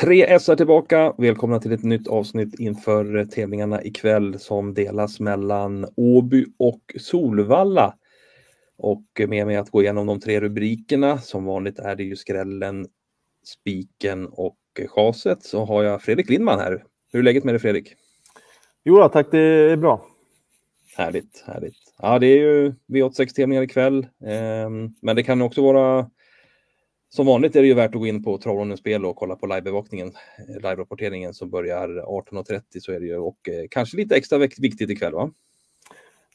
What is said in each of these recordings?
Tre S är tillbaka. Välkomna till ett nytt avsnitt inför tävlingarna ikväll som delas mellan Åby och Solvalla. Och med mig att gå igenom de tre rubrikerna. Som vanligt är det ju skrällen, spiken och chaset. Så har jag Fredrik Lindman här. Hur är läget med dig Fredrik? Jo tack, det är bra. Härligt, härligt. Ja, det är ju V86-tävlingar ikväll. Ehm, men det kan också vara som vanligt är det ju värt att gå in på Travronens spel och kolla på livebevakningen, liverapporteringen live-rapporteringen som börjar 18.30 så är det ju och eh, kanske lite extra viktigt ikväll va?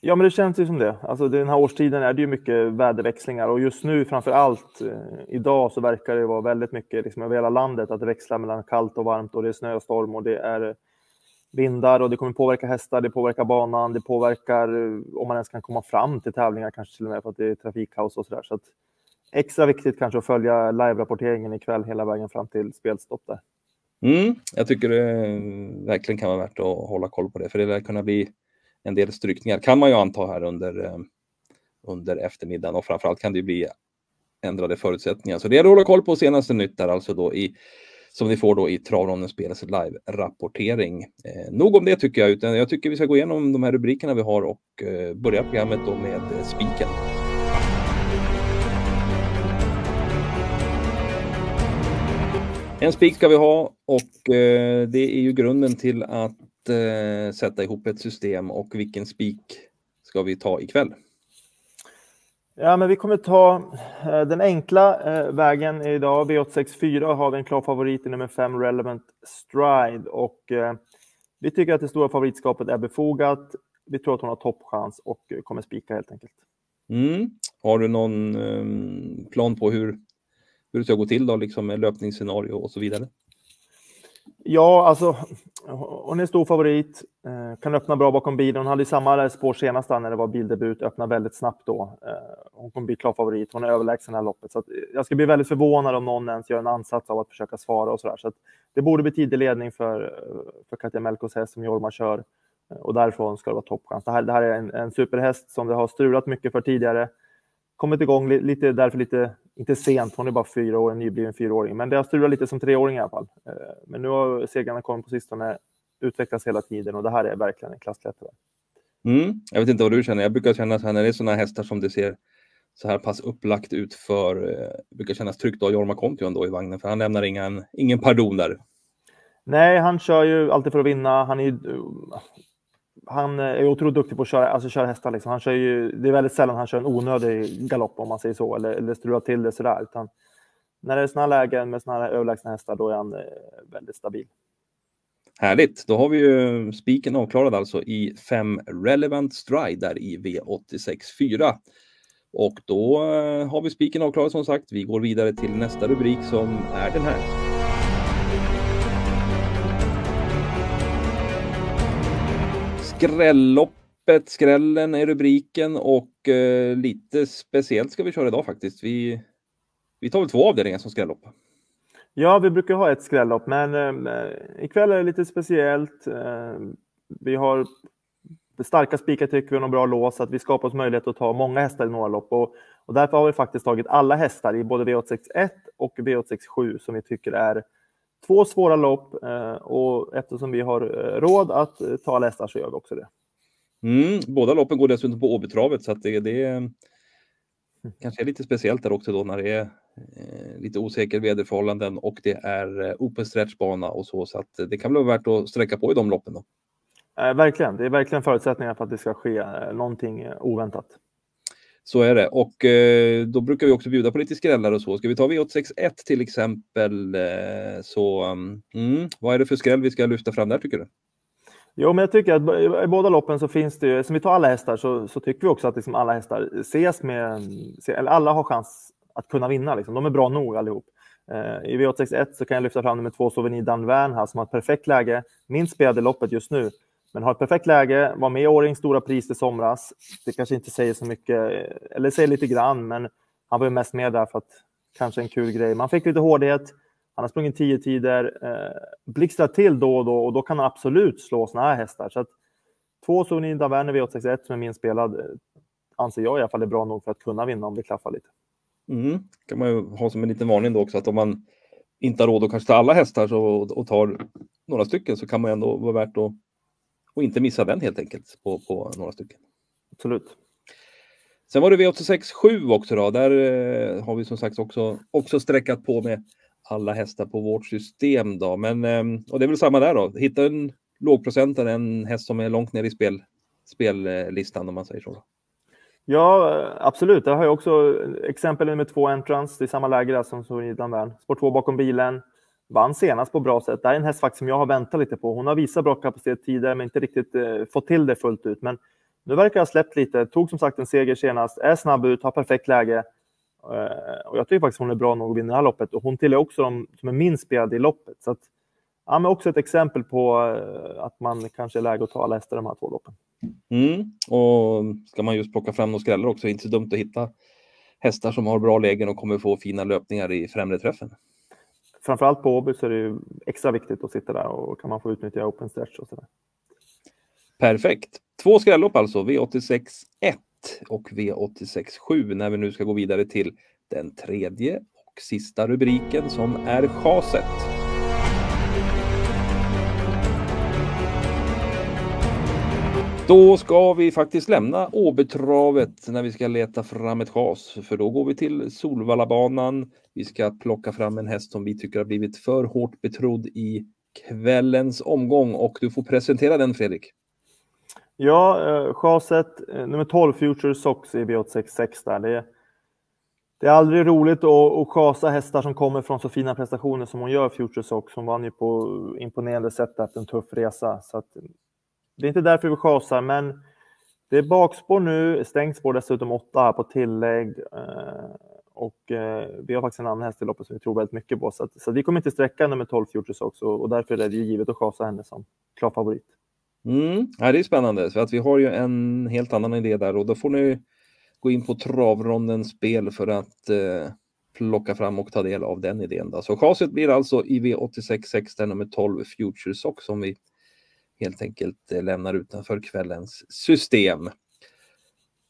Ja, men det känns ju som det. Alltså den här årstiden är det ju mycket väderväxlingar och just nu framför allt eh, idag så verkar det vara väldigt mycket liksom över hela landet att det växlar mellan kallt och varmt och det är snö och storm och det är eh, vindar och det kommer påverka hästar, det påverkar banan, det påverkar om man ens kan komma fram till tävlingar kanske till och med för att det är trafikkaos och så där. Så att extra viktigt kanske att följa live-rapporteringen ikväll hela vägen fram till spelstopp där. Mm, jag tycker det verkligen kan vara värt att hålla koll på det, för det lär kunna bli en del strykningar, kan man ju anta här under, eh, under eftermiddagen och framförallt kan det bli ändrade förutsättningar. Så det är att hålla koll på senaste nytt där alltså då i som ni får då i Travronden Spelets live-rapportering. Eh, nog om det tycker jag, utan jag tycker vi ska gå igenom de här rubrikerna vi har och eh, börja programmet då med eh, spiken. En spik ska vi ha och eh, det är ju grunden till att eh, sätta ihop ett system och vilken spik ska vi ta ikväll? Ja, men vi kommer ta eh, den enkla vägen idag. V864 har vi en klar favorit i nummer 5 Relevant Stride och vi tycker att det stora favoritskapet är befogat. Vi tror att hon har toppchans och kommer spika helt enkelt. Mm. Har du någon um, plan på hur hur det ska gå till då, liksom med löpningsscenario och så vidare? Ja, alltså hon är stor favorit, eh, kan öppna bra bakom bilen. Hon hade ju samma spår senast när det var bildebut, öppna väldigt snabbt då. Eh, hon kommer bli klar favorit, hon är överlägsen det här loppet. Så eh, jag ska bli väldigt förvånad om någon ens gör en ansats av att försöka svara och sådär. Så, så det borde bli tidig ledning för, för Katja Melkos häst som Jorma kör och därifrån ska det vara toppchans. Det här, det här är en, en superhäst som det har strulat mycket för tidigare. Kommit igång lite, därför lite inte sent, hon är bara fyra år, en nybliven fyraåring, men det har strulat lite som treåring i alla fall. Eh, men nu har segrarna kommit på sistone, utvecklats hela tiden och det här är verkligen en klassklättrare. Mm. Jag vet inte vad du känner, jag brukar känna så här när det är sådana hästar som det ser så här pass upplagt ut för, eh, brukar kännas tryggt att ha Jorma Kontio ändå i vagnen, för han lämnar ingen, ingen pardon där. Nej, han kör ju alltid för att vinna. Han är han eh, är otroligt duktig på att köra, alltså köra hästar. Liksom. Han kör ju, det är väldigt sällan han kör en onödig galopp om man säger så, eller, eller strular till det sådär. Utan när det är sådana lägen med sådana här överlägsna hästar, då är han eh, väldigt stabil. Härligt, då har vi ju spiken avklarad alltså i 5 Relevant Stride där i V86 4. Och då eh, har vi spiken avklarad som sagt. Vi går vidare till nästa rubrik som är den här. Skrälloppet, skrällen är rubriken och eh, lite speciellt ska vi köra idag faktiskt. Vi, vi tar väl två avdelningar som skrällopp. Ja, vi brukar ha ett skrällopp, men eh, ikväll är det lite speciellt. Eh, vi har starka spikar tycker vi och bra lås, så att vi skapar oss möjlighet att ta många hästar i några lopp. Och, och därför har vi faktiskt tagit alla hästar i både V861 och V867 som vi tycker är två svåra lopp eh, och eftersom vi har eh, råd att eh, ta alla hästar så gör vi också det. Mm, båda loppen går dessutom på Åbytravet så att det, det är, kanske är lite speciellt där också då när det är eh, lite osäker väderförhållanden och det är eh, open stretchbana och så så att det kan vara värt att sträcka på i de loppen. Då. Eh, verkligen, det är verkligen förutsättningar för att det ska ske någonting oväntat. Så är det och eh, då brukar vi också bjuda på lite skrällar och så. Ska vi ta V861 till exempel eh, så mm, mm, vad är det för skräll vi ska lyfta fram där tycker du? Jo, men jag tycker att i båda loppen så finns det ju, som vi tar alla hästar så, så tycker vi också att liksom alla hästar ses med, eller alla har chans att kunna vinna. Liksom. De är bra nog allihop. Eh, I V861 så kan jag lyfta fram nummer två Souvenir Danvern här som har ett perfekt läge, minst spelade loppet just nu. Men har ett perfekt läge, var med i Årings stora pris i somras. Det kanske inte säger så mycket, eller säger lite grann, men han var ju mest med där för att kanske en kul grej. Man fick lite hårdhet. Han har sprungit tio tider, eh, blixtrar till då och då och då kan han absolut slå såna här hästar. Så att två Sonida Werner V861 som är min spelad eh, anser jag i alla fall är bra nog för att kunna vinna om det klaffar lite. Mm. kan man ju ha som en liten varning då också att om man inte har råd att kanske ta alla hästar så, och tar några stycken så kan man ändå vara värt att och inte missa den helt enkelt på, på några stycken. Absolut. Sen var det V86 7 också då. Där eh, har vi som sagt också, också sträckat på med alla hästar på vårt system då. Men, eh, och det är väl samma där då. Hitta en lågprocentare, en häst som är långt ner i spel, spellistan om man säger så. Ja, absolut. Det har jag också exempel nummer två entrance. Det är samma läge där som Soridan Wern. Spår två bakom bilen. Vann senast på bra sätt. Det här är en häst faktiskt som jag har väntat lite på. Hon har visat bra kapacitet tidigare, men inte riktigt eh, fått till det fullt ut. Men nu verkar ha släppt lite. Tog som sagt en seger senast, är snabb ut, har perfekt läge. Eh, och jag tycker faktiskt hon är bra nog att vinna det här loppet. Och hon tillhör också de som är minst spelade i loppet. Så att, ja, men också ett exempel på eh, att man kanske är läge att ta alla hästar i de här två loppen. Mm. Och ska man just plocka fram några skrällar också, inte så dumt att hitta hästar som har bra lägen och kommer få fina löpningar i främre träffen. Framförallt på Åby så är det ju extra viktigt att sitta där och kan man få utnyttja open stretch och sådär. Perfekt. Två skrällopp alltså, V86 1 och V86 7 när vi nu ska gå vidare till den tredje och sista rubriken som är chaset. Då ska vi faktiskt lämna Åbytravet när vi ska leta fram ett chas, för då går vi till Solvallabanan. Vi ska plocka fram en häst som vi tycker har blivit för hårt betrodd i kvällens omgång och du får presentera den Fredrik. Ja, eh, chaset eh, nummer 12, Future Sox i V866 där. Det är, det är aldrig roligt att, att chasa hästar som kommer från så fina prestationer som hon gör, Future Sox. Hon vann ju på imponerande sätt efter en tuff resa. Så att, det är inte därför vi chasar, men det är bakspår nu, stängt spår dessutom åtta här på tillägg. Eh, och eh, vi har faktiskt en annan häst i loppet som vi tror väldigt mycket på. Så, att, så vi kommer inte sträcka nummer 12 Futures också och, därför är det ju givet att chasa henne som klar favorit. Mm, ja, det är spännande, för att vi har ju en helt annan idé där och då får ni gå in på travrondens spel för att eh, plocka fram och ta del av den idén. Då. Så chaset blir alltså i V86 nummer 12 Futures Sox som vi helt enkelt eh, lämnar utanför kvällens system.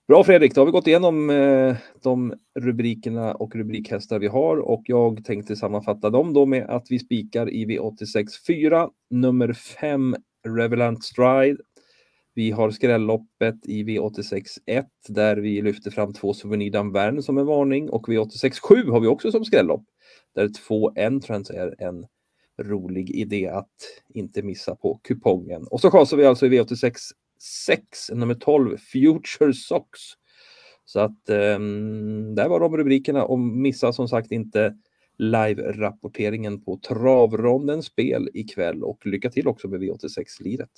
Bra Fredrik, då har vi gått igenom eh, de rubrikerna och rubrikhästar vi har och jag tänkte sammanfatta dem då med att vi spikar i V86 4, nummer 5 Revelant Stride. Vi har skrälloppet i V86 1 där vi lyfter fram två Souvenir Danvern som en varning och V86 7 har vi också som skrällopp där två Entrance är en rolig idé att inte missa på kupongen. Och så chansar vi alltså i V86 6, nummer 12, Future Socks. Så att eh, där var de rubrikerna och missa som sagt inte live-rapporteringen på Travrondens spel ikväll och lycka till också med V86-liret.